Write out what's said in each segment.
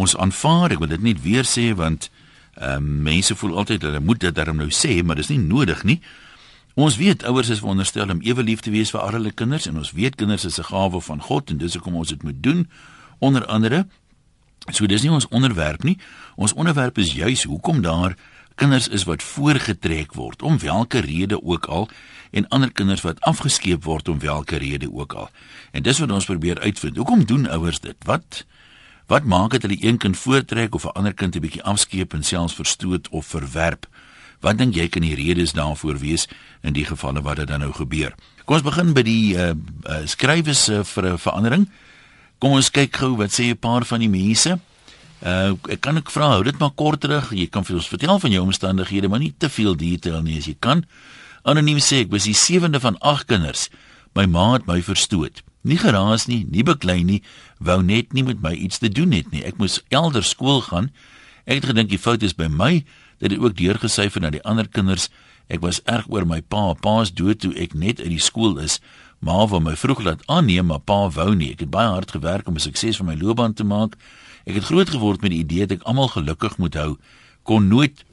ons aanvaar, ek wil dit net weer sê want ehm um, mense voel altyd hulle moet dit daarom nou sê, maar dis nie nodig nie. Ons weet ouers is veronderstel om ewe lief te wees vir al hulle kinders en ons weet kinders is 'n gawe van God en dis hoekom ons dit moet doen onder andere. So dis nie ons onderwerp nie. Ons onderwerp is juis hoekom daar kinders is wat voorgetrek word om watter rede ook al en ander kinders wat afgeskeep word om watter rede ook al. En dis wat ons probeer uitvind. Hoekom doen ouers dit? Wat wat maak dit hulle een kind voortrek of 'n ander kind 'n bietjie afskeep en selfs verstoot of verwerp? Wat dink jy kan die redes daarvoor wees in die gevalle wat dit dan nou gebeur? Kom ons begin by die uh, uh skrywers uh, vir 'n verandering. Kom ons kyk gou wat sê 'n paar van die mense. Uh ek kan ek vra hou dit maar kort terug. Jy kan vir ons vertel van jou omstandighede, maar nie te veel detail nie as jy kan. Anoniem sê ek was die sewende van 8 kinders. My ma het my verstoot. Nie geraas nie, nie beklei nie, wou net nie met my iets te doen het nie. Ek moes elders skool gaan. Ek het gedink die fout is by my dit het ook deurgesyfer na die ander kinders. Ek was erg oor my pa. Pa's dood toe ek net uit die skool is. Ma wou my vroeg laat aanneem, maar pa wou nie. Ek het baie hard gewerk om 'n sukses van my loopbaan te maak. Ek het groot geword met die idee dat ek almal gelukkig moet hou. Kon nooit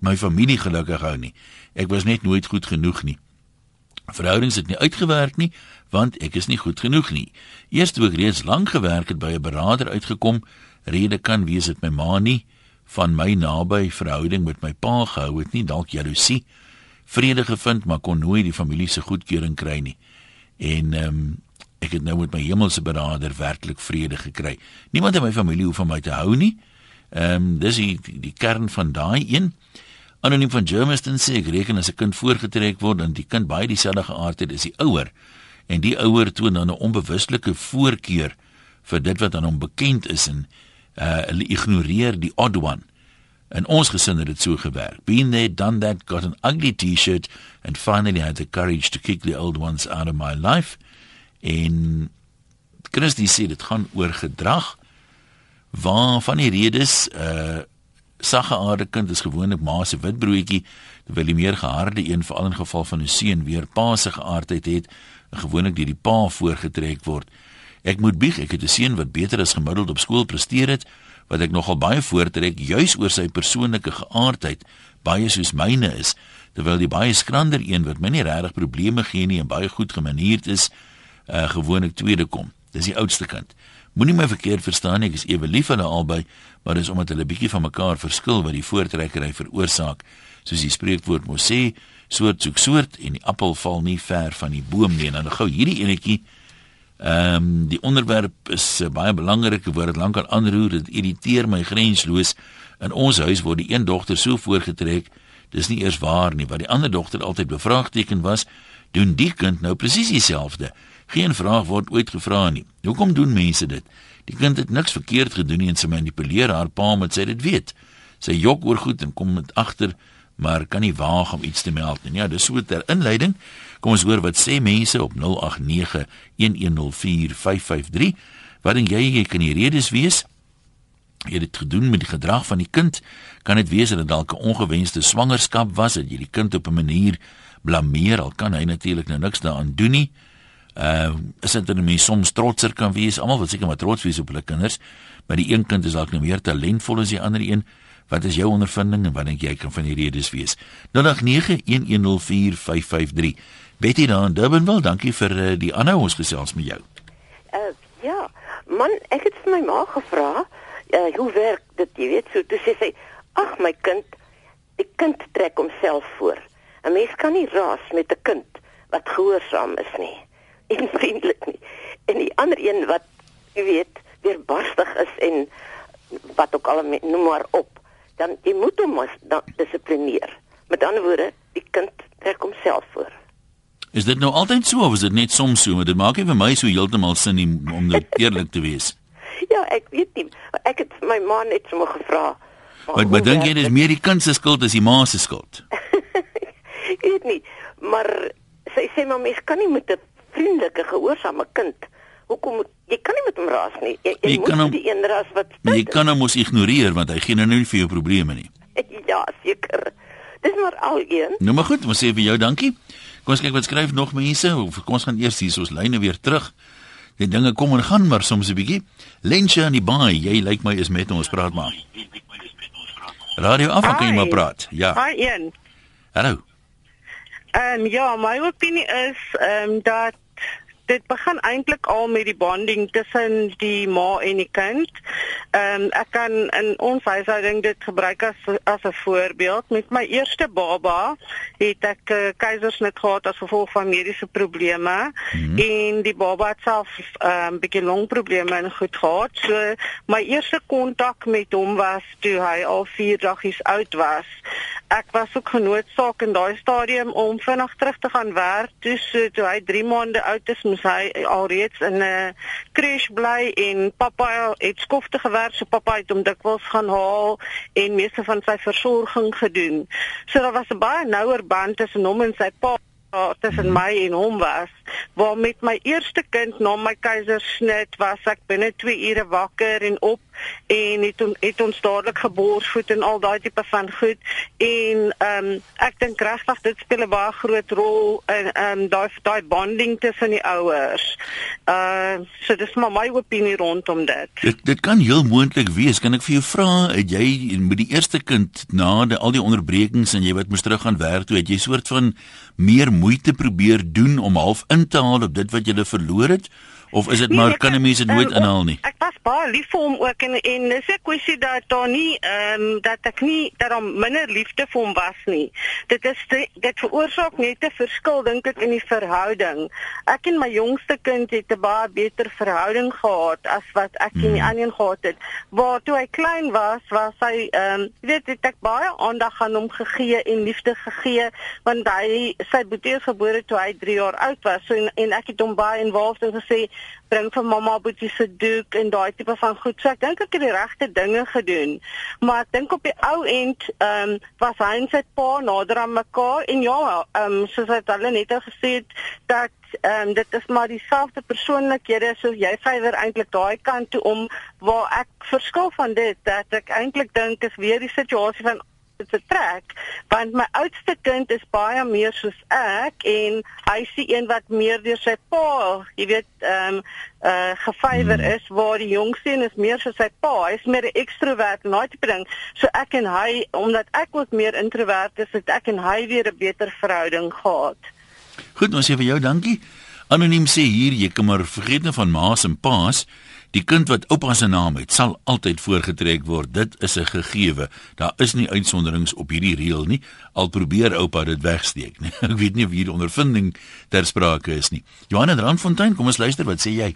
my familie gelukkig hou nie. Ek was net nooit goed genoeg nie. Verhoudings het nie uitgewerk nie, want ek is nie goed genoeg nie. Eers toe ek reeds lank gewerk het by 'n beraader uitgekom, rede kan wees dit my ma nie van my naby verhouding met my pa gehou het nie dalk jaloesie vrede gevind maar kon nooit die familie se goedkeuring kry nie. En ehm um, ek het nou met my hemelse beraader werklik vrede gekry. Niemand in my familie hoef van my te hou nie. Ehm um, dis die, die kern van daai een anoniem van Germiston sê ek reken as 'n kind voorgetrek word dan die kind baie dieselfde geaardheid is die ouer en die ouer toon dan 'n onbewuslike voorkeur vir dit wat aan hom bekend is en uh hulle ignoreer die odd one. En ons gesin het dit so gewerk. Been there, done that, got an ugly t-shirt and finally had the courage to kick the old ones out of my life. En Christie sê dit gaan oor gedrag waar van die redes uh sagge aarde kind is gewoonlik ma se witbroodjie terwyl die meer geharde een veral in geval van 'n seun weer pa se geaardheid het gewoonlik deur die pa voorgetrek word. Ek moet bieg, ek het 'n seun wat beter as gemiddeld op skool presteer het, wat ek nogal baie voortrek juis oor sy persoonlike geaardheid, baie soos myne is, terwyl die baie skrander een wat my nie regtig probleme gee nie en baie goed gemanierd is, uh, gewoonlik tweede kom. Dis die oudste kind. Moenie my verkeerd verstaan nie, ek is ewe lief vir hulle albei, maar dis omdat hulle bietjie van mekaar verskil wat die voortrekkery veroorsaak, soos die spreekwoord mos sê, soort soek soort en die appel val nie ver van die boom nie. En dan gou hierdie enetjie Ehm um, die onderwerp is uh, baie belangrik, word dit lankal aanroer, dit irriteer my grensloos. In ons huis word die een dogter so voorgetrek, dis nie eers waar nie, wat die ander dogter altyd bevraagteken was, doen die kind nou presies dieselfde. Geen vraag word ooit gevra nie. Hoekom doen mense dit? Die kind het niks verkeerd gedoen nie en sy manipuleer haar pa met sy dit weet. Sy jok oor goed en kom met agter maar kan nie waag om iets te meld nie. Ja, dis so ter inleiding. Kom ons hoor wat sê mense op 0891104553. Wat dink jy jy kan die redes wees? Het dit gedoen met die gedrag van die kind. Kan dit wees dat dit dalk 'n ongewenste swangerskap was dat jy die kind op 'n manier blameer? Al kan hy natuurlik nou niks daaraan doen nie. Ehm uh, is dit dan mense soms trotser kan wees. Almal wil seker maar trots wees op hulle kinders, maar die een kind is dalk nou meer talentvol as die ander een. Wat is jou ondervinding en wat dink jy kan van die redes wees? 0891104553. Betty daar in Durban wil, dankie vir uh, die aanhou ons gesels met jou. Uh, ja, man, ek het vir my ma gevra, uh, hoe werk dit, jy weet, so toe sê sy, ag my kind, die kind trek homself voor. 'n Mens kan nie raas met 'n kind wat gehoorsaam is nie en vriendelik nie. En die ander een wat jy weet, weer barstig is en wat ook al noem maar op, dan jy moet hom dissiplineer. Met ander woorde, die kind trek homself voor. Is dit nou altyd so of is dit net soms so? Dit maak nie vir my so heeltemal sin nie om dit eerlik te wees. Ja, ek weet nie. Ek het my ma net so gevra. Maar maar dink jy dis meer die kind se skuld as die ma se skuld? ek weet nie, maar sy sê maar mens kan nie met 'n vriendelike gehoorsame kind hoekom jy kan nie met hom raas nie. Jy, jy, jy moet hom, die een ras wat Jy kan hom mos ignoreer want hy gee nou nie vir jou probleme nie. ja, seker. Dis maar al een. Nou maar goed, ons sê vir jou dankie. Kom ons kyk wat skryf nog mense. Kom ons gaan eers hier soos lyne weer terug. Die dinge kom en gaan maar soms 'n bietjie. Lensha in die baai, jy lyk my is met ons praat maar. Radio af, kan jy maar praat? Ja. Hi een. Hallo. Ehm um, ja, my opinie is ehm um, dat dit begin eintlik al met die bonding tussen die ma en die kind. Ehm um, ek kan in ons huishouding dit gebruik as as 'n voorbeeld. Met my eerste baba het ek uh, keisersnit gehad as gevolg van mediese probleme mm -hmm. en die baba het self 'n um, ehm, bietjie longprobleme en goed gehad. So my eerste kontak met hom was toe hy al 4 dagies oud was ek was ook genoodsaak in daai stadium om vinnig terug te gaan werk. Toe so toe hy 3 maande oud is, moes hy alreeds in 'n crash bly en pappa het skofte gewerk, so pappa het hom dikwels gaan haal en meeste van sy versorging gedoen. So daar was 'n baie nouer band tussen hom en sy pa tussen my en hom was waar met my eerste kind na my keisersnit was ek binne 2 ure wakker en op en het on, het ons dadelik geborsvoed en al daai tipe van goed en ehm um, ek dink regtig dit speel 'n baie groot rol in ehm um, daai daai bonding tussen die ouers. Uh so dis maar my opinie rondom dit. Dit dit kan heel moontlik wees. Kan ek vir jou vra, het jy met die eerste kind na die, al die onderbrekings en jy wat moes terug gaan werk toe, het jy soort van meer moeite probeer doen om half in te haal op dit wat jy verloor het? Of is dit nee, maar kan 'n mens dit nooit um, inhaal nie? Ek was baie lief vir hom ook en en dis 'n kwessie dat daar nie ehm um, dat ek nie dat hom minder liefde vir hom was nie. Dit is die, dit veroorsaak net 'n verskil dink ek in die verhouding. Ek en my jongste kind het 'n baie beter verhouding gehad as wat ek hmm. en die hmm. ander gehad het. Waar toe hy klein was, was hy ehm um, weet het ek baie aandag aan hom gegee en liefde gegee want hy sy boetie gebore toe hy 3 jaar oud was. So en, en ek het hom baie involved en gesê bring vir mamma boetie se doek en daai tipe van goed. So ek dink ek het die regte dinge gedoen. Maar ek dink op die ou end ehm um, was hy en sy pa nader aan mekaar en ja, ehm um, soos hy hulle net gesê het dat ehm um, dit is maar dieselfde persoonlikhede so jy vywer eintlik daai kant toe om waar ek verskil van dit dat ek eintlik dink is weer die situasie van te trek want my oudste kind is baie meer soos ek en hy sien een wat meer deur sy pa, jy weet, ehm um, uh gefavor hmm. is waar die jongste een is meer soos sy pa, hy's meer 'n ekstrovert en daai tipe ding. So ek en hy omdat ek ook meer introvert is, het ek en hy weer 'n beter verhouding gehad. Goed, ons sê vir jou dankie. Anoniem sê hier jy kan maar vergeet nou van ma's en pa's. Die kind wat oupa se naam het, sal altyd voorgetrek word. Dit is 'n gegewe. Daar is nie uitsonderings op hierdie reël nie. Al probeer oupa dit wegsteek, nie. Ek weet nie of hierdie ondervinding ter sprake is nie. Johan en Randfontein, kom ons luister, wat sê jy?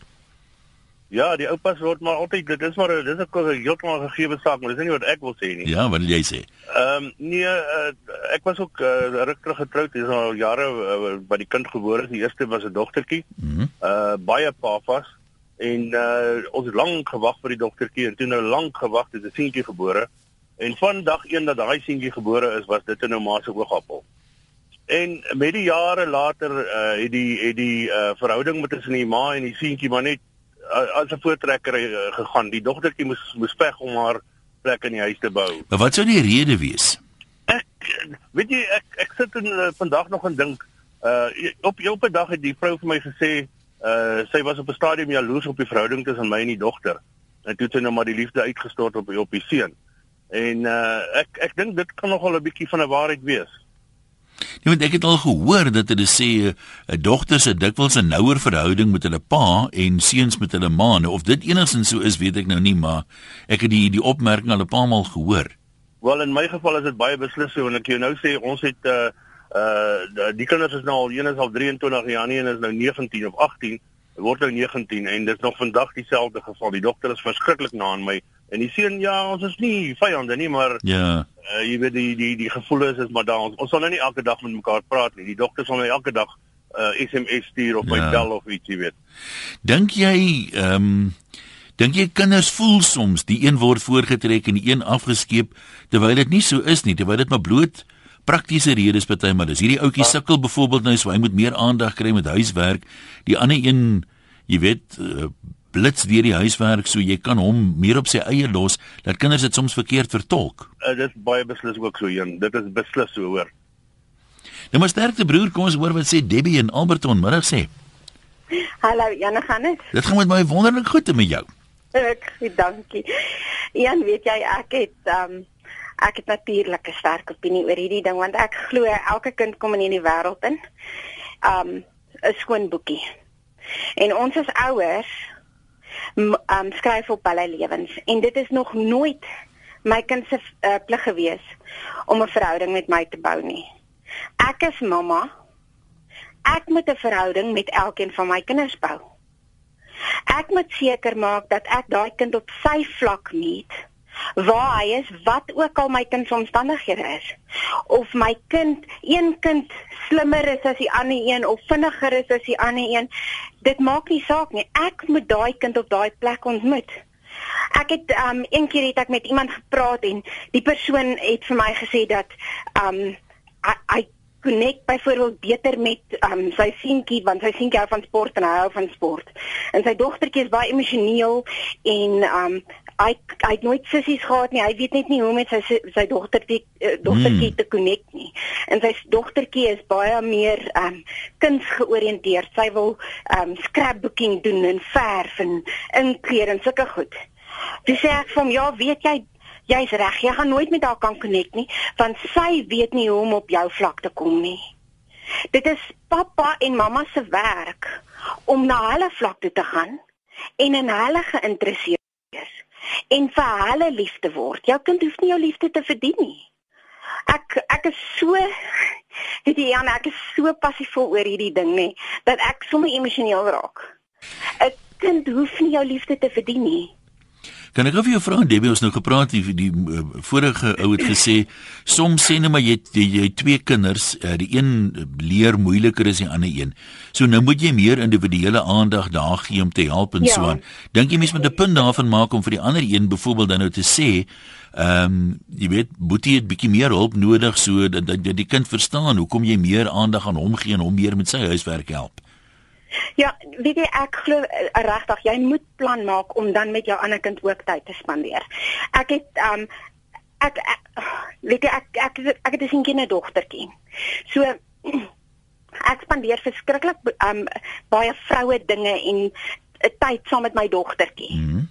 Ja, die oupas word maar altyd dit is maar dis 'n heeltemal gegewe saak, maar dis nie wat ek wil sê nie. Ja, wat wil jy sê? Ehm um, nee, uh, ek was ook uh, ruk terug getroud, dis al jare uh, by die kind gebore is. Die eerste was 'n dogtertjie. Mm -hmm. Uh baie pafas en uh ons het lank gewag vir die dogtertjie en toe nou lank gewag het 'n seentjie gebore en van dag 1 dat daai seentjie gebore is was dit nou ma se oogappel. En met die jare later uh het die het die uh verhouding met tussen die ma en die seentjie maar net as 'n voortrekker uh, gegaan. Die dogtertjie moes moes veg om haar plek in die huis te bou. Maar wat sou die rede wees? Ek weet jy ek ek sit in uh, vandag nog en dink uh op op 'n dag het die vrou vir my gesê uh sy was op 'n stadium jaloers op die verhouding tussen my en die dogter. En toe het sy nou maar die liefde uitgestort op op die seun. En uh ek ek dink dit kan nogal 'n bietjie van 'n waarheid wees. Jy moet ek het al gehoor dat hulle sê 'n dogter se dikwels 'n nouer verhouding met hulle pa en seuns met hulle ma. Nou, of dit enigsins so is, weet ek nou nie, maar ek het die die opmerking al 'n paar maal gehoor. Wel in my geval is dit baie beslis so en ek jou nou sê ons het uh uh die kinders is nou al een is al 23 jaar nie en is nou 19 of 18 word nou 19 en dit is nog vandag dieselfde geval die dokter is verskriklik na aan my en die seun ja ons is nie vyande nie maar ja. uh, jy weet die die die gevoel is is maar daar. Ons, ons sal nou nie elke dag met mekaar praat nie. Die dokter sal nou elke dag uh SMS stuur of ja. my bel of iets jy weet. Dink jy ehm um, dink jy kinders voel soms die een word voorgetrek en die een afgeskeep terwyl dit nie so is nie terwyl dit maar bloot praktiese redes party maar dis hierdie ouetjie sukkel byvoorbeeld nou so hy moet meer aandag kry met huiswerk. Die ander een jy weet uh, blits deur die huiswerk so jy kan hom meer op sy eie los dat kinders dit soms verkeerd vertolk uh, dit is baie beslis ook so een dit is beslis so hoor nou maar sterkte broer kom ons hoor wat sê Debbie en Alberton middag sê Hallo Jan, gaan dit? Dit gaan met my wonderlik goed met jou. Ek dankie. Jan, weet jy ek het um ek het natuurlik 'n sterk opinie oor hierdie ding want ek glo elke kind kom in hierdie wêreld in. Um 'n skoon boekie. En ons as ouers um skryf op hulle lewens en dit is nog nooit my kind se uh, plig gewees om 'n verhouding met my te bou nie. Ek is mamma. Ek moet 'n verhouding met elkeen van my kinders bou. Ek moet seker maak dat ek daai kind op sy vlak meet waar hy is, wat ook al my kind se omstandighede is. Of my kind, een kind slimmer is as die ander een of vinniger is as die ander een, dit maak nie saak nie. Ek moet daai kind op daai plek ontmoet. Ek het um een keer het ek met iemand gepraat en die persoon het vir my gesê dat um hy connect byvoorbeeld beter met um sy seentjie want sy seentjie hou van sport en hy hou van sport. En sy dogtertjie is baie emosioneel en um hy hy het nooit sissies gehad nie. Hy weet net nie hoe met sy sy dogtertjie uh, dogtertjie hmm. te connect nie. En sy dogtertjie is baie meer um kunsgeoriënteerd. Sy wil um scrapbooking doen en verf en inkleer en sulke goed. Dis sê ek hom, ja, weet jy, jy's reg. Jy gaan nooit met haar kan connect nie, want sy weet nie hoe om op jou vlak te kom nie. Dit is pappa en mamma se werk om na hulle vlak toe te gaan en in hulle geïnteresseerd en vir hulle lief te word. Jou kind hoef nie jou liefde te verdien nie. Ek ek is so weet jy Jan, ek is so passievol oor hierdie ding nê dat ek sommer emosioneel raak. 'n Kind hoef nie jou liefde te verdien nie. Kan ek vir jou vra Debbie ons nou gepraat die, die uh, vorige ou het gesê soms sê net maar jy jy, jy twee kinders uh, die een leer moeiliker as die ander een. So nou moet jy meer individuele aandag daar gee om te help en ja. so aan. Dink jy mens moet 'n punt daarvan maak om vir die ander een byvoorbeeld dan nou te sê Ehm um, jy weet Boetie het bietjie meer hulp nodig so dat, dat, dat die kind verstaan hoekom jy meer aandag aan hom gee en hom meer met sy huiswerk help. Ja, weet jy ek glo uh, regtig jy moet plan maak om dan met jou ander kind ook tyd te spandeer. Ek het um ek, ek weet jy ek ek ek, ek het 'n seentjie en 'n dogtertjie. So ek spandeer verskriklik um baie vroue dinge en uh, tyd saam met my dogtertjie. Mm -hmm.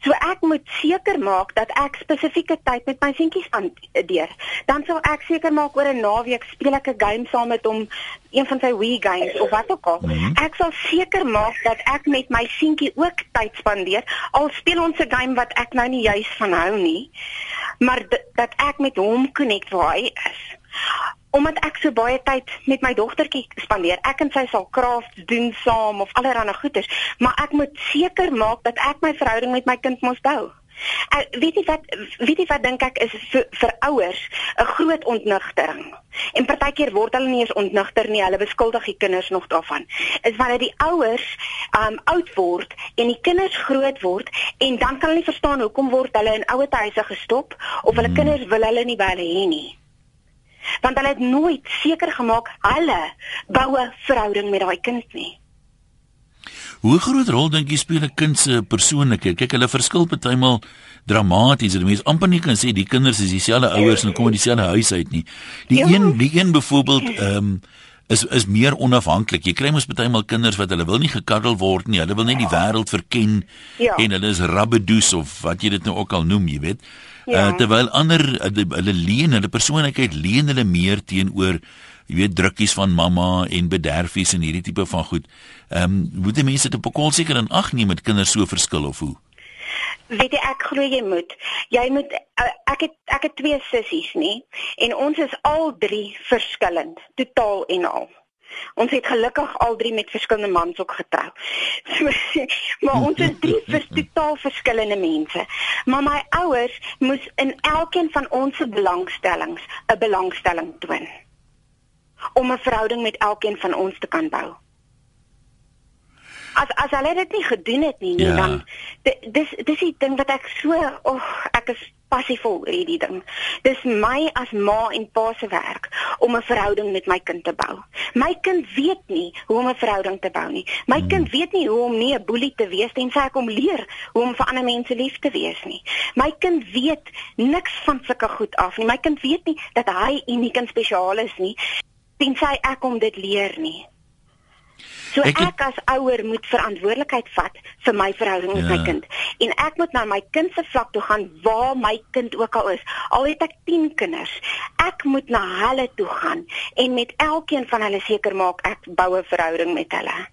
So ek moet seker maak dat ek spesifieke tyd met my seentjies aandeer. Dan sal ek seker maak oor 'n naweek speel ek 'n game saam met hom, een van sy Wii games of wat ook al. Mm -hmm. Ek sal seker maak dat ek met my seentjie ook tyd spandeer al speel ons 'n game wat ek nou nie juis van hou nie, maar dat ek met hom connect waar hy is omdat ek so baie tyd met my dogtertjie spandeer. Ek en sy sal crafts doen saam of allerlei goeders, maar ek moet seker maak dat ek my verhouding met my kind mos bou. Ek weet nie wat weet nie wat dink ek is vir, vir ouers 'n groot ontnigtering. En partykeer word hulle nie eens ontnigter nie, hulle beskuldig die kinders nog daarvan. Is wanneer die ouers um oud word en die kinders groot word en dan kan hulle nie verstaan hoekom word hulle in ouer huise gestop of hulle hmm. kinders wil hulle nie by hulle hê nie want hulle het nooit seker gemaak hulle bou 'n verhouding met daai kind nie. Hoe groot rol dink jy speel 'n kind se persoonlikheid? Kyk, hulle verskil partymal dramaties. Die mense amper nie kan sê die kinders is dieselfde ouers en kom uit dieselfde huis uit nie. Die ja. een, die een byvoorbeeld, ehm um, is is meer onafhanklik. Jy kry mos partymal kinders wat hulle wil nie gekaddel word nie. Hulle wil net die wêreld verken ja. en hulle is rabbedoes of wat jy dit nou ook al noem, jy weet. Ja. Uh, terwyl ander uh, hulle leen hulle persoonlikheid leen hulle meer teenoor jy weet drukkies van mamma en bederfies en hierdie tipe van goed. Ehm um, moet die mense dit op 'n kol seker in ag neem met kinders so verskil of hoe? Weet jy ek glo jy moet. Jy moet uh, ek het ek het twee sissies nê en ons is al drie verskillend, totaal en al. Ons het gelukkig al drie met verskillende mans ook getrou. So, maar ons is drie vers, totaal verskillende mense. Maar my ouers moes in elkeen van ons se belangstellings 'n belangstelling toon om 'n verhouding met elkeen van ons te kan bou. As as hulle dit nie gedoen het nie, ja. dan dis dis die ding wat ek so, ag, oh, ek is passievol oor hierdie ding. Dis my as ma en pa se werk om 'n verhouding met my kind te bou. My kind weet nie hoe om 'n verhouding te bou nie. My hmm. kind weet nie hoe om nie 'n boelie te wees tensy ek hom leer hoe om vir ander mense lief te wees nie. My kind weet niks van sulke goed af nie. My kind weet nie dat hy uniek en spesiaal is nie tensy ek hom dit leer nie. So Ek ek, as ouer moet verantwoordelikheid vat vir my verhouding met Ja. my kind. En ek moet na my kind se vlak toe gaan waar my kind ook al is. Al het ek 10 kinders, ek moet na hulle toe gaan en met elkeen van hulle seker maak ek bou 'n verhouding met hulle.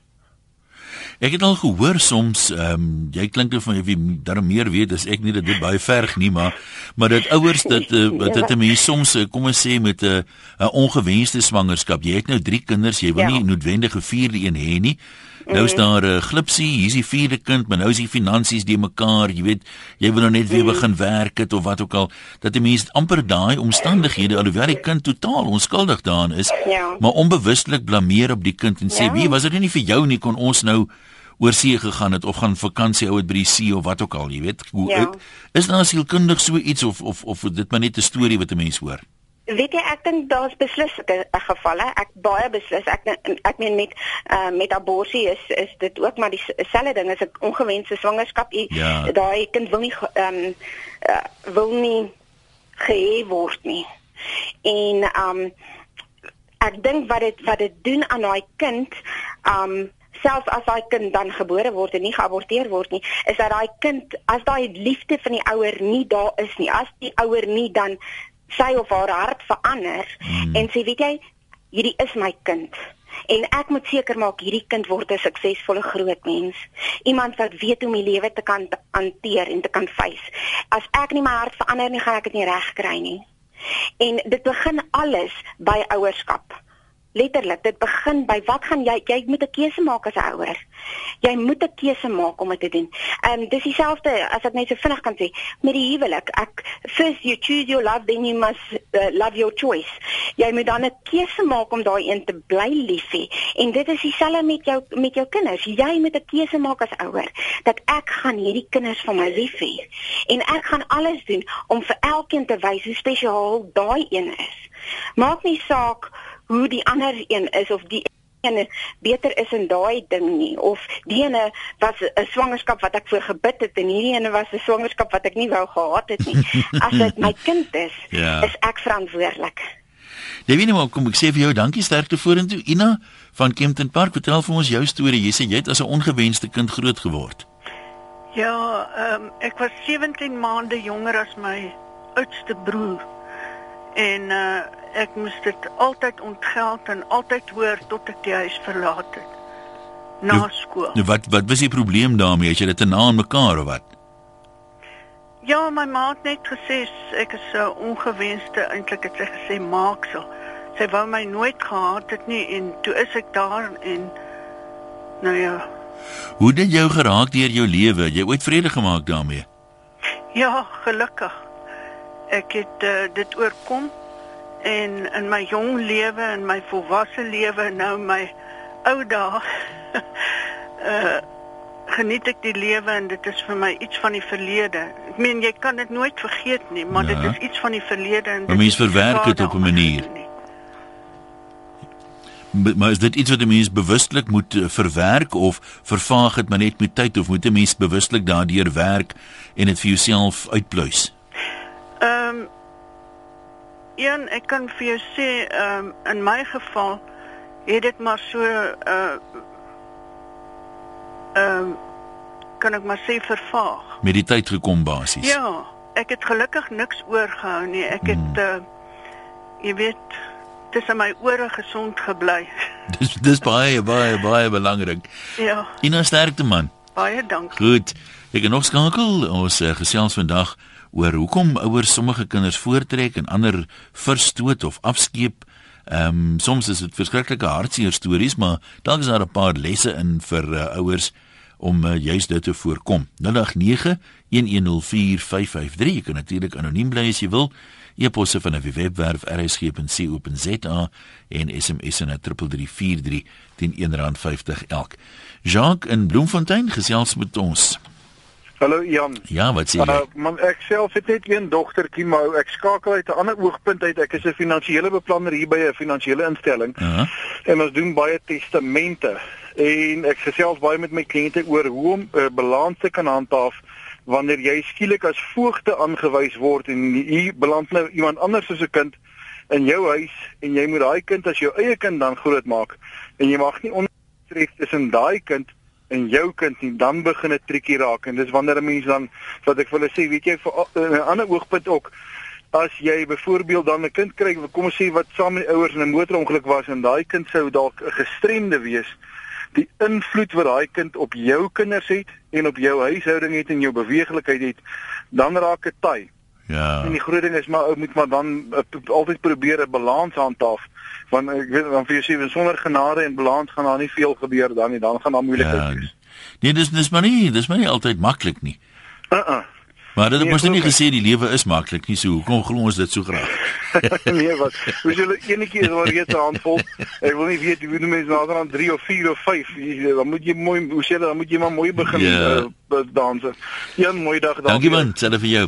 Ek het al gehoor soms ehm um, jy klink of jy wie daar meer weet as ek nie dat dit baie verg nie maar maar dat ouers dit wat dit 'n mens soms uh, kom ons sê met 'n uh, 'n ongewenste swangerskap. Jy het nou 3 kinders, jy wil Ja. nie noodwendig 'n vierde een hê nie. Nou is daar 'n uh, glipsie, hier's die vierde kind, maar nou is die finansies die mekaar, jy weet, jy wil nou net weer begin werk het of wat ook al. Dat 'n mens amper daai omstandighede alhoewel die kind totaal onskuldig daaraan is, Ja. maar onbewustelik blameer op die kind en sê, Ja. "Wie was dit nie vir jou nie kon ons nou oor see gegaan het of gaan vakansie hou het by die see of wat ook al, jy weet. Hoe Ja. is daar sielkundig so iets of of of dit maar net 'n storie wat 'n mens hoor? Weet jy ek dink daar's beslis eh, gevalle. Ek baie beslis. Ek ek meen met uh, met abortus is is dit ook maar dieselfde ding as 'n ongewenste swangerskap. Ja. Daai kind wil nie ehm um, uh, wil nie gehê word nie. En ehm um, ek dink wat dit wat dit doen aan daai kind ehm um, selfs as daai kind dan gebore word en nie geaborteer word nie, is dat daai kind as daai liefde van die ouer nie daar is nie, as die ouer nie dan sy of haar hart verander Hmm. en sê weet jy, hierdie is my kind. En ek moet seker maak hierdie kind word 'n suksesvolle groot mens. Iemand wat weet hoe om die lewe te kan hanteer en te kan face. As ek nie my hart verander nie, gaan ek dit nie reg kry nie. En dit begin alles by ouerskap. Letterlik, dit begin by wat gaan jy jy moet 'n keuse maak as 'n ouer. Jy moet 'n keuse maak om dit te doen. Ehm um, dis dieselfde as ek net so vinnig kan sê met die huwelik. Ek first you choose your love then you must uh, love your choice. Jy moet dan 'n keuse maak om daai een te bly lief hê. En dit is dieselfde met jou met jou kinders. Jy moet 'n keuse maak as ouer dat ek gaan hierdie kinders van my lief hê. En ek gaan alles doen om vir elkeen te wys hoe spesiaal daai een is. Maak nie saak hoe die ander een is of die ene beter is in daai ding nie of die ene was 'n swangerskap wat ek voor gebid het en hierdie ene was 'n swangerskap wat ek nie wou gehad het nie. As dit my kind is, Ja. is ek verantwoordelik. Nie maar kom ek sê vir jou dankie sterkte vorentoe Ina van Kempton Park vertel vir ons jou storie. Jy sê jy het as 'n ongewenste kind groot geword. Ja, ehm um, ek was 17 maande jonger as my oudste broer. En uh ek moes dit altyd ontgeld en altyd hoor tot ek die huis verlaat het. Na Nou- skool. Nou wat wat was die probleem daarmee? Het jy dit te na aan mekaar of wat? Ja, my ma het net gesê ek is 'n ongewenste eintlik het sy gesê maaksel. Sy wou my nooit gehad het nie en toe is ek daar en nou ja, Hoe het dit jou geraak deur jou lewe? Jy ooit vrede gemaak daarmee? Ja, gelukkig. Ek het uh, dit oorkom en in my jong lewe en my volwasse lewe nou my ou dae uh geniet ek die lewe en dit is vir my iets van die verlede. Ek meen jy kan dit nooit vergeet nie, maar Ja. dit is iets van die verlede en dit mens verwerk dit op 'n manier. Maar is dit iets wat 'n mens bewustelik moet uh, verwerk of vervaag dit maar net met tyd of moet 'n mens bewustelik daardeur werk en dit vir jouself uitpluis? Ehm um, Een, ek kan vir jou sê, ehm um, in my geval het dit maar so uh ehm um, kan ek maar sê vervaag. Met die tyd gekom basies. Ja, ek het gelukkig niks oorgehou nie. Ek het Hmm. uh jy weet tussen my ore gesond gebly. Dis dis baie baie baie belangrik. ja, Ina sterkte man. baie dankie. Goed. Ek kan nog skakel. Ons uh, gesels vandag oor hoekom ouers sommige kinders voortrek en ander verstoot of afskeep. Ehm um, soms is dit verskriklike hartseer stories, maar dalk is daar 'n paar lesse in vir uh, ouers om uh, juis dit te voorkom. 089 1104553. Jy kan natuurlik anoniem bly as jy wil. E-posse van 'n webwerf rsg.co.za en SMS na 3343 teen R1.50 elk. Jacques in Bloemfontein gesels met ons. Hallo Jan. Ja, wat sê jy? Uh, man ek self het net een dogtertjie, maar ek skakel uit 'n ander oogpunt uit. Ek is 'n finansiële beplanner hier by 'n finansiële instelling. Ja. En ons doen baie testamente en ek gesels baie met my kliënte oor hoe om 'n uh, balans te kan handhaaf wanneer jy skielik as voogte aangewys word en hier beland nou iemand anders as 'n kind in jou huis en jy moet daai kind as jou eie kind dan grootmaak en jy mag nie onder tref tussen daai kind en jou kind nie, dan begin dit triekie raak en dis wanneer 'n mens dan wat ek vir hulle sê, weet jy vir 'n ander oogpunt ook as jy byvoorbeeld dan 'n kind kry, kom ons sê wat saam met die ouers in 'n motorongeluk was en daai kind sou dalk 'n gestremde wees, die invloed wat daai kind op jou kinders het en op jou huishouding het en jou beweeglikheid het, dan raak dit taai. Ja. En die groot ding is maar ou moet maar dan uh, altyd probeer 'n balans handhaaf want ek weet dan vir jou sê sonder genade en balans gaan daar nie veel gebeur dan nie dan gaan daar moeilikheid Ja. wees. Nee, dis dis maar nie, dis maar nie altyd maklik nie. Uh uh. Maar dit Nee, mos nie gesê die lewe is maklik nie, so hoekom glo ons dit so graag? nee wat. Hoe julle enetjie is maar reeds 'n handvol. Ek wil nie weet hoe mense nader aan 3 of 4 of 5. Jy- Dan moet jy mooi hoe sê hulle, dan moet jy maar mooi begin Ja. uh, danse. Een mooi dag dan. Dankie man, selfe vir jou.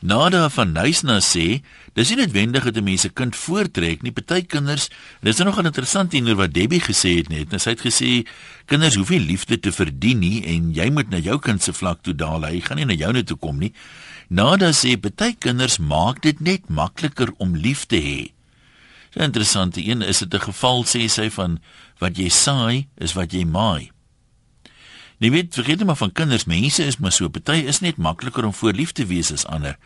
Nada van Nuisna sê, dis nie noodwendig dat 'n mens 'n kind voortrek nie. Party kinders, dis nou nogal interessant hieroor wat Debbie gesê het net. Nou, Sy het gesê kinders hoef nie liefde te verdien nie en jy moet na jou kind se vlak toe daal. Hy gaan nie na jou toe kom nie. Nada sê party kinders maak dit net makliker om lief te hê. So interessant, die een is dit 'n geval sê sy van wat jy saai is wat jy maai. Jy weet, vergeet maar van kinders, mense is maar so, party is net makliker om voorlief te wees as ander.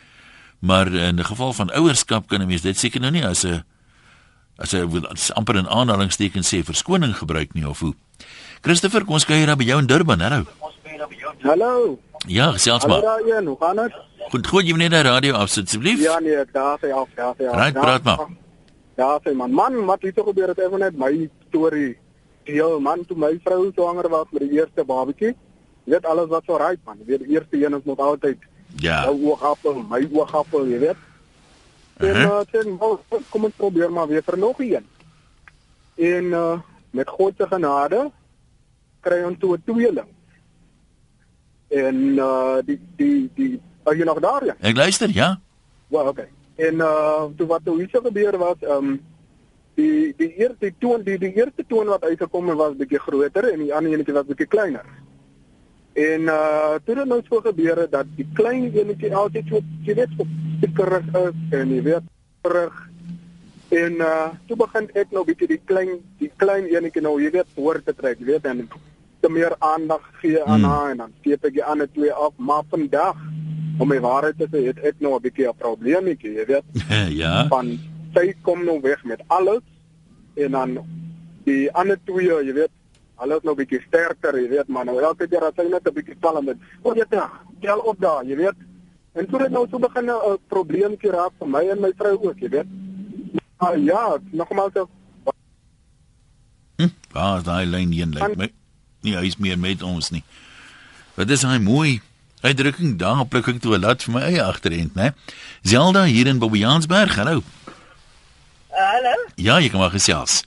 Maar in 'n geval van ouerskap kan 'n mens dit seker nou nie as 'n as 'n amper 'n aanhalingstekens sê verskoning gebruik nie of hoe. Christopher, kom ons kyk hier by jou in Durban, hallo. Hallo. Ja, gesels Hallo maar. daar een, hoe gaan dit? Goed, goed, jy moet net die radio afsit asseblief. Ja nee, daar sê af, daar sê af. Right, praat maar. Ja, sê man, man, wat het gebeur het even net my storie. Ja, man, toe my vrou swanger was met die eerste babatjie. Jy weet alles wat so right man. Jy weet die eerste een is moet altyd Ja. jou oogappel, my oogappel, jy weet. En Uh-huh. uh, sê, "Wel, kom ons probeer maar weer vir nog een. En uh, met God se genade kry ons toe 'n tweeling. En uh die die die is jy nog daar ja? Ek luister, ja. Wel, okay. En uh toe wat toe hier gebeur was, ehm um, die die eerste toon die die eerste toon wat uitgekom het was bietjie groter en die ander enetjie was bietjie kleiner. En uh toe het nou so gebeur het dat die klein enetjie altyd so jy weet so pikkerig is en jy weet terug en uh toe begin ek nou bietjie die klein die klein enetjie nou jy weet hoor te trek, jy weet en te meer aandag gee aan Hmm. haar en dan steep ek die ander twee af, maar vandag om my waarheid te sê, het ek nou 'n bietjie 'n probleemetjie, jy weet ja. van sy kom nou weg met alles en dan die ander twee, jy weet, hulle is nou bietjie sterker, jy weet, maar nou elke keer as hy net 'n bietjie val met, "O, jy terug, tel op daar," jy weet. En toe het nou so begin 'n probleemetjie raak vir my en my vrou ook, jy weet. Maar ja, nogmaals, Hm, waar is daai lyn heen lyk my? Nee, hy's meer met ons nie. Wat is hy mooi? Uitdrukking daar pluk ek toe 'n lat vir my eie agterend, né? Zelda hier in Bobbejaansberg. Hallo. Hallo. Ja, jy kan maar gesels.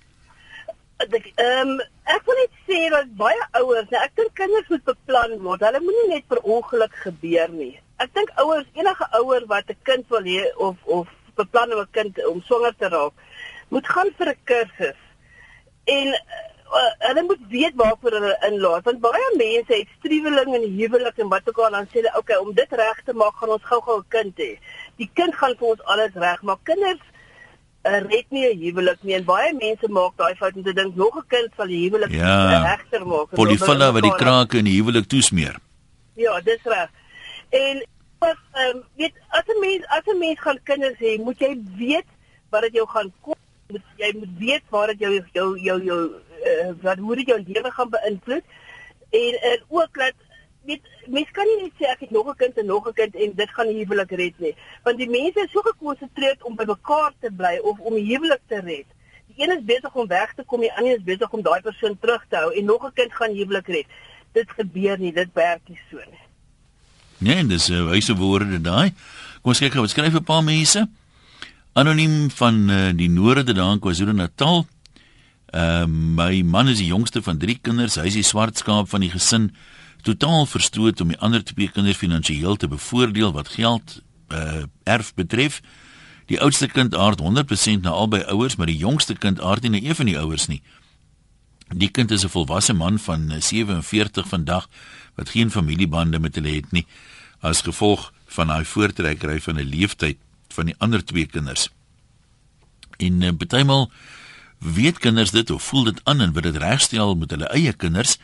Ehm ek wil net sê dat baie ouers, nou, ek dink kinders moet beplan word. Hulle moenie net per ongeluk gebeur nie. Ek dink ouers, enige ouer wat 'n kind wil hê of of beplan om 'n kind om swanger te raak, moet gaan vir 'n kursus. En uh, hulle moet weet waarvoor hulle inlaat want baie mense het struweling in die huwelik en wat ook al dan sê hulle okay om dit reg te maak gaan ons gou-gou 'n kind hê. Die kind gaan vir ons alles reg maak. Kinders uh, red nie 'n huwelik nie en baie mense maak daai fout om te dink nog 'n kind sal die huwelik Ja. uh, regter maak. Polyfilla wat die krake in die huwelik toesmeer. Ja, dis reg. En as ehm um, weet as 'n mens as 'n mens gaan kinders hê, moet jy weet wat dit jou gaan. Moet, jy moet weet waar dit jou jou jou jou uh, wat hoe dit jou lewe gaan beïnvloed. En en ook dat weet mens kan nie net sê ek het nog 'n kind en nog 'n kind en dit gaan die huwelik red nie. Want die mense is so gekonsentreerd om by mekaar te bly of om die huwelik te red. Die een is besig om weg te kom, die ander is besig om daai persoon terug te hou en nog 'n kind gaan die huwelik red. Dit gebeur nie, dit werk nie so nie. Nee, dis uh, wyse woorde daai. Kom ons kyk gou, skryf 'n paar mense. Anoniem van uh, die noorde daar in KwaZulu-Natal. Ehm uh, my man is die jongste van 3 kinders. Hy is die swart skaap van die gesin. Totaal verstoot om die ander twee kinders finansiëel te bevoordeel wat geld uh erf betref. Die oudste kind aard 100% na albei ouers, maar die jongste kind aard nie na een van die ouers nie. Die kind is 'n volwasse man van eh, 47 vandag wat geen familiebande met hulle het nie as gevolg van hy voortrekkery van 'n leeftyd van die ander twee kinders. En uh, bytelmal weet kinders dit of voel dit aan en wil dit regstel met hulle eie kinders.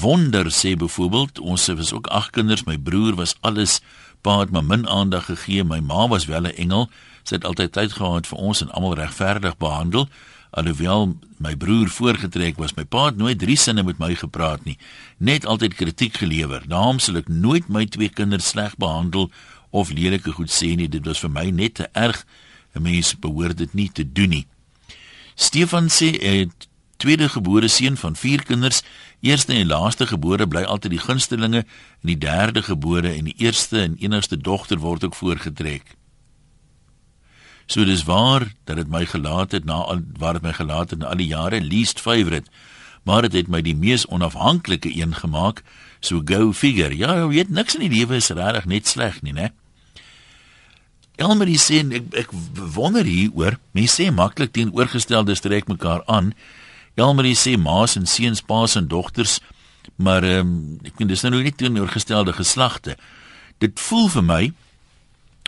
Wonder sê byvoorbeeld, ons was ook ag kinders, my broer was alles pa het my min aandag gegee, my ma was wel 'n engel. Sy het altyd tyd gehad vir ons en almal regverdig behandel. Alhoewel my broer voorgetrek was, my pa het nooit drie sinne met my gepraat nie, net altyd kritiek gelewer. Daarom sal ek nooit my twee kinders sleg behandel of lelike goed sê nie. Dit was vir my net te erg. 'n Mens behoort dit nie te doen nie. Stefan sê het tweede gebore seun van vier kinders. Eerste en laaste gebore bly altyd die gunstelinge en die derde gebore en die eerste en enigste dogter word ook voorgetrek. So dis waar dat dit my gelaat het na al waar dit my gelaat het na al die jare least favorite. Maar dit het my die mees onafhanklike een gemaak. So go figure. Ja, jy weet niks in die lewe is regtig net sleg nie, né? Elmarie sê ek ek wonder hier oor. Mense sê maklik teenoorgestelde strek mekaar aan. Elmarie sê ma's en seuns, pa's en dogters, maar ehm um, ek weet dis nou nie teenoorgestelde geslagte. Dit voel vir my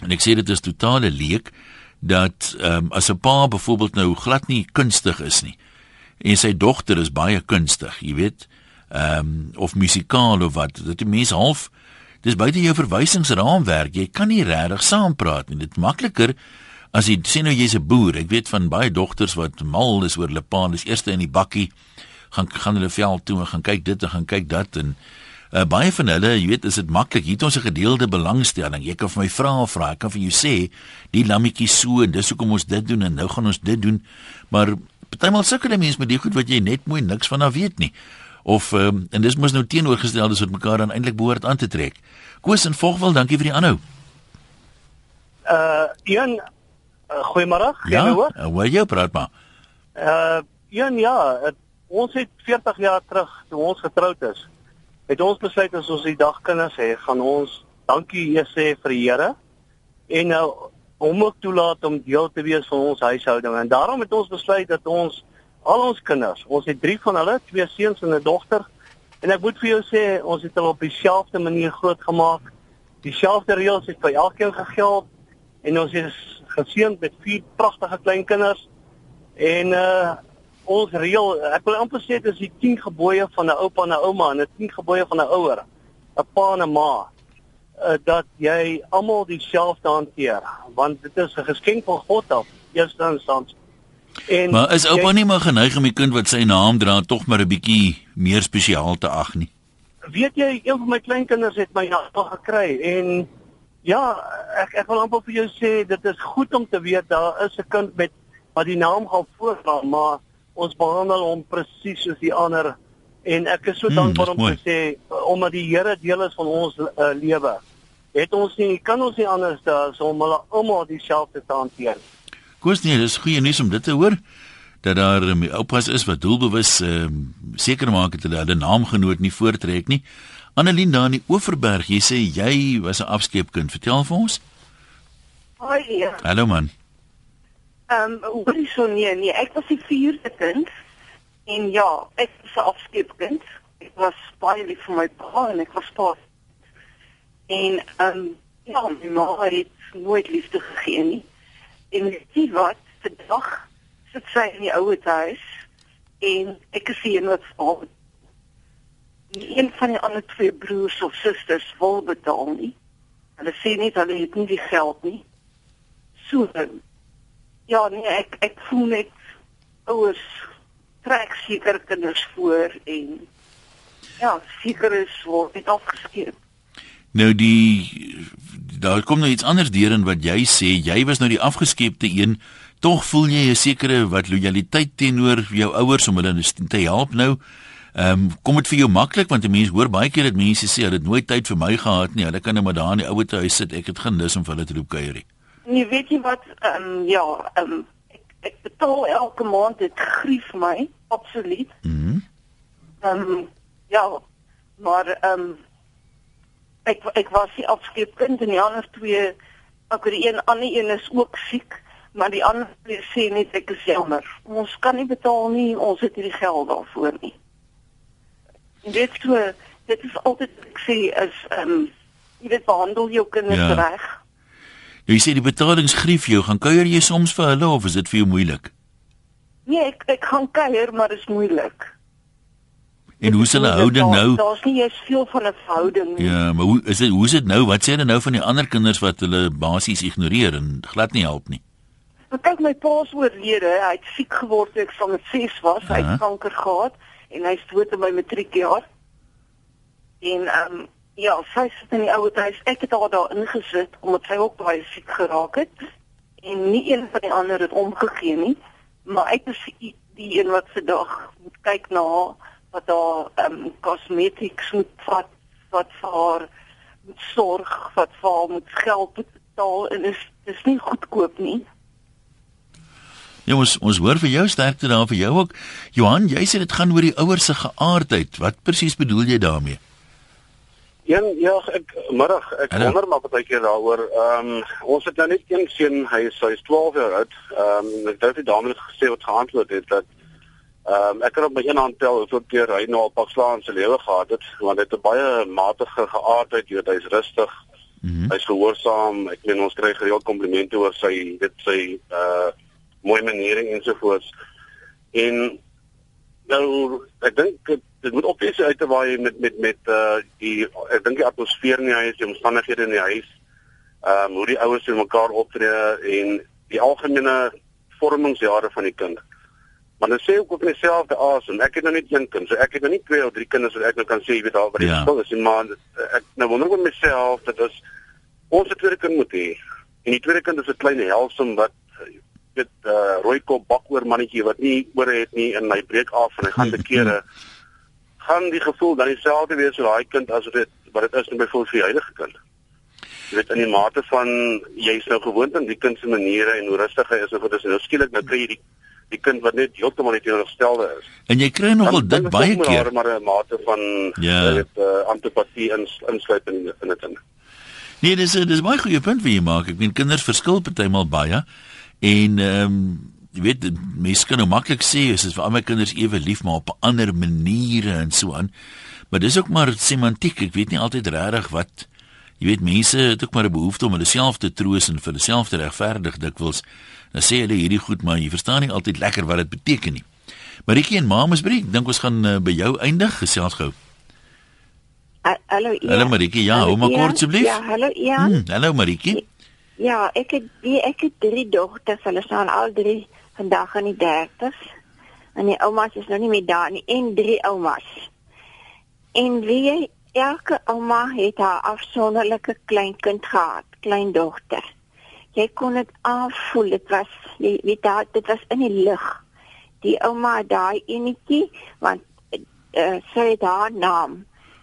en ek sê dit is totale leek dat ehm um, as 'n pa byvoorbeeld nou glad nie kunstig is nie en sy dogter is baie kunstig, jy weet, ehm um, of musikaal of wat, dat die mens half dis buite jou verwysingsraamwerk. Jy kan nie regtig saampraat nie. Dit makliker as jy sê nou jy's 'n boer. Ek weet van baie dogters wat mal is oor hulle pa, dis eerste in die bakkie gaan gaan hulle veld toe en gaan kyk dit en gaan kyk dat en uh, baie van hulle, jy weet, is dit maklik. Hier het ons 'n gedeelde belangstelling. Jy kan vir my vra of vra, ek kan vir jou sê, die lammetjie so en dis hoekom ons dit doen en nou gaan ons dit doen. Maar partymal sukkel mense met die goed wat jy net mooi niks van af weet nie of um, en dis mos nou teenoorgesteldes wat mekaar dan eintlik behoort aan te trek. Koos en Vogwel, dankie vir die aanhou. Uh een uh, goeiemôre. Ja, hoe uh, jy praat maar. Uh een ja, het, ons het 40 jaar terug toe ons getroud is, het ons besluit as ons die dag kinders hê, gaan ons dankie sê vir die Here en nou hom ook toelaat om deel te wees van ons huishouding. En daarom het ons besluit dat ons al ons kinders, ons het 3 van hulle, twee seuns en 'n dogter. En ek moet vir jou sê, ons het hulle op dieselfde manier grootgemaak. Dieselfde reëls het vir elkeen gegeld en ons is geseënd met vier pragtige kleinkinders. En uh ons reël, ek wil amper sê dit is die 10 gebooie van 'n oupa en 'n ouma en 'n 10 gebooie van 'n ouer, 'n pa en 'n ma. Uh, dat jy almal dieselfde hanteer, want dit is 'n geskenk van God af, eerste instansie. En maar is oupa nie maar geneig om die kind wat sy naam dra tog maar 'n bietjie meer spesiaal te ag nie? Weet jy, een van my kleinkinders het my naam gekry en ja, ek ek wil amper vir jou sê dit is goed om te weet daar is 'n kind met wat die naam gaan voordra, maar ons behandel hom presies soos die ander en ek is so hmm, dankbaar om te sê omdat die Here deel is van ons uh, lewe. Het ons nie kan ons nie anders as om hulle almal dieselfde te hanteer. Koos nee, dis goeie nuus om dit te hoor dat daar um, oupas is wat doelbewus um, seker maak dat hulle hulle naamgenoot nie voortrek nie. Annelien daar in die Oeverberg, jy sê jy was 'n afskeepkind. Vertel vir ons. Hoi. Ja. Hallo man. Ehm, um, hoe is so nee, nee, ek was die vierde kind. En ja, ek was 'n afskeepkind. Ek was baie lief vir my pa en ek was pa. En ehm um, ja, my ma het nooit liefde gegee nie. En sien wat, vandag sit sy in die ouer huis en ek is hier wat al een van die ander twee broers of susters wil betaal nie. Hulle sê net hulle het nie die geld nie. So ja, nee, ek ek voel net ouers trek seker kinders voor en ja, seker is word dit afgeskeep. Nou die daar kom nou iets anders deur in wat jy sê. Jy was nou die afgeskepte een. Tog voel jy 'n sekere wat lojaliteit teenoor jou ouers om hulle te help nou. Ehm um, kom dit vir jou maklik want mense hoor baie keer dat mense sê hulle het nooit tyd vir my gehad nie. Hulle kan net maar daar in die ouer huis sit. Ek het geen lus om vir hulle te loop kuier nie. Nee, weet jy wat? Ehm um, ja, ehm um, ek ek betaal elke maand dit grief my absoluut. Mhm. Ehm mm um, ja, maar ehm um, ek ek was die afskeepkind en die ander twee ek die een ander een is ook siek maar die ander twee sê net ek is jammer ons kan nie betaal nie ons het nie die geld daarvoor nie en dit so dit is altyd ek sê is ehm um, jy weet behandel jou kinders ja. reg jy sê die betalingsgrief jou gaan kuier jy soms vir hulle of is dit vir jou moeilik Nee, ek ek gaan kuier, maar dit is moeilik. En hoe is hulle houding Daar- nou? Daar's nie eens veel van 'n verhouding nie. Ja, maar hoe is dit hoe is dit nou? Wat sê hulle nou van die ander kinders wat hulle basies ignoreer en glad nie help nie? Maar kyk my pa is oorlede. Hy het siek geword toe ek van 6 was. Hy het kanker gehad en hy's dood in my matriekjaar. En ehm um, ja, sy sit in die ouer huis. Ek het haar daar ingesit omdat sy ook baie siek geraak het. En nie een van die ander het omgegee nie. Maar ek is die, die een wat se dag moet kyk na haar wat haar ehm um, cosmetics moet vat, wat vir haar moet sorg, wat vir haar moet geld betaal en is dis nie goedkoop nie. Ja, ons ons hoor vir jou sterkte daar vir jou ook. Johan, jy sê dit gaan oor die ouers se geaardheid. Wat presies bedoel jy daarmee? Een ja, ek middag, ek Hallo. wonder maar baie keer daaroor. Ehm um, ons het nou net een seun, hy is hy is 12 jaar oud. Ehm um, ek dink die dame het gesê wat geantwoord het dat ehm um, ek kan op my een hand tel hoeveel keer hy nou al pak slaan in sy lewe gehad het, want hy het 'n baie matige geaardheid, jy weet, hy's rustig. Mm -hmm. Hy's gehoorsaam. Ek meen ons kry gereeld komplimente oor sy dit sy uh mooi maniere ensovoorts. En nou ek dink dit, dit moet opwees uit te waai met met met uh die ek dink die atmosfeer in die huis, die omstandighede in die huis. Ehm um, hoe die ouers met mekaar optree en die algemene vormingsjare van die kind. Maar dan sê ek ook net self die asem. Ek het nou net een kind, so ek het nou nie twee of drie kinders wat ek nou kan sê jy weet al wat die Ja. verskil is nie, maar ek nou wonder met myself dat as ons 'n tweede kind moet hê en die tweede kind is 'n klein helsom wat dit uh, rooi kop bakoor mannetjie wat nie ore het nie en hy breek af en hy gaan te kere gaan die gevoel dan dieselfde wees vir daai kind as dit wat dit is net byvoorbeeld vir die huidige kind. Jy weet in die mate van jy's nou gewoond aan die kind se maniere en hoe rustig hy is en goed is en nou skielik nou kry jy die die kind wat net heeltemal nie teenoorgestelde is. En jy kry nogal dit baie keer. maar 'n mate van Ja. weet uh, antipatie ins, insluit in in dit in. Nee, dis dis baie goeie punt wat jy maak. Ek meen kinders verskil partymal baie en ehm um, jy weet mense kan nou maklik sê is dit vir al my kinders ewe lief maar op ander maniere en so aan. Maar dis ook maar semantiek. Ek weet nie altyd regtig wat jy weet mense het ook maar 'n behoefte om hulle self te troos en vir hulle self te regverdig dikwels. Dan sê hulle hierdie goed maar jy verstaan nie altyd lekker wat dit beteken nie. Maritjie en Mamasbrie, ek dink ons gaan uh, by jou eindig gesels gou. Ha- Hallo Ian. Hallo Maritjie, ja, Hallo, hou maar kort asseblief. Ja, hallo Ian. Hmm, hallo Maritjie. Ja, ek het die ek het drie dogters. Hulle staan al drie vandag in die 30s. En die oumas is nou nie meer daar nie en drie oumas. En wie elke ouma het haar afsonderlike kleinkind gehad, kleindogter. Jy kon dit aanvoel, dit was jy weet daar dit was in die lug. Die ouma daai enetjie want uh, sy het haar naam.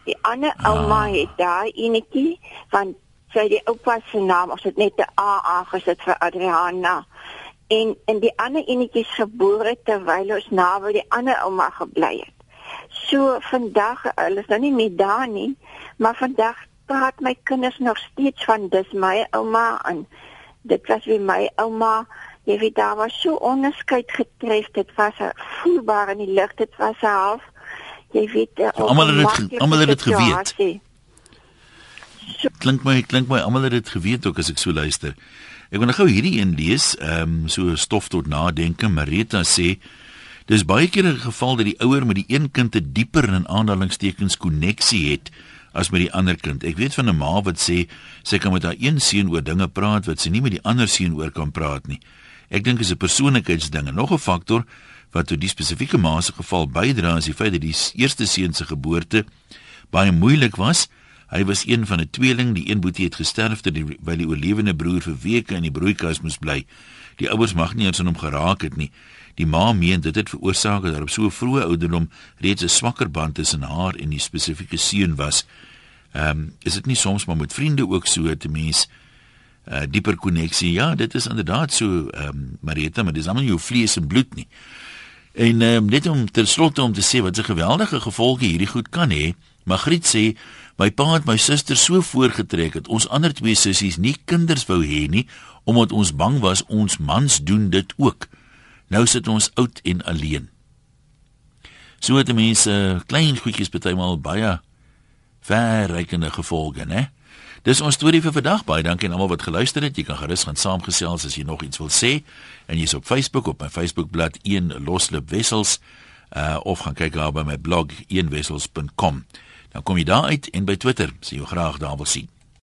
Die ander ouma Ah. het daai enetjie want sy die oupa se naam of dit net 'n A aangesit vir Adriana. En en die ander enetjie is gebore terwyl ons naby die ander ouma gebly het. So vandag, hulle is nou nie meer daar nie, maar vandag praat my kinders nog steeds van dis my ouma en dit was wie my ouma. Jy weet daar was so onderskeid getref, dit was 'n voelbaar in die lug, dit was half jy weet almal het dit almal het dit geweet. Klink my klink my almal het dit geweet ook as ek so luister. Ek wil nou gou hierdie een lees, ehm um, so stof tot nadenke. Marita sê dis baie keer 'n geval dat die ouer met die een kind 'n dieper in aanhalingstekens koneksie het as met die ander kind. Ek weet van 'n ma wat sê sy kan met haar een seun oor dinge praat wat sy nie met die ander seun oor kan praat nie. Ek dink dit is 'n persoonlikheidsding en nog 'n faktor wat tot die spesifieke ma se geval bydra is die feit dat die eerste seun se geboorte baie moeilik was. Hy was een van 'n tweeling, die een boetie het gesterf terwyl die oorlewende broer vir weke in die broeikas moes bly. Die ouers mag nie eens aan hom geraak het nie. Die ma meen dit het veroorsaak dat op so 'n vroeë ouderdom reeds 'n swakker band tussen haar en die spesifieke seun was. Ehm um, is dit nie soms maar met vriende ook so te mens 'n uh, dieper koneksie? Ja, dit is inderdaad so ehm um, Marita, maar dis almal jou vlees en bloed nie. En um, net om ter slotte om te sê wat 'n geweldige gevolge hierdie goed kan hê. Magriet sê My pa het my suster so voorgetrek dat ons ander twee sissies nie kinders wou hê nie omdat ons bang was ons mans doen dit ook. Nou sit ons oud en alleen. So het mense klein goedjies bytelmal baie verrykende gevolge, né? Dis ons storie vir vandag. Baie dankie aan almal wat geluister het. Jy kan gerus gaan saamgesels as jy nog iets wil sê. En jy's op Facebook op my Facebookblad 1 Loslip Wessels uh of gaan kyk daar by my blog 1wessels.com. Dan kom jy daar uit en by Twitter sien jou graag daar wil sien.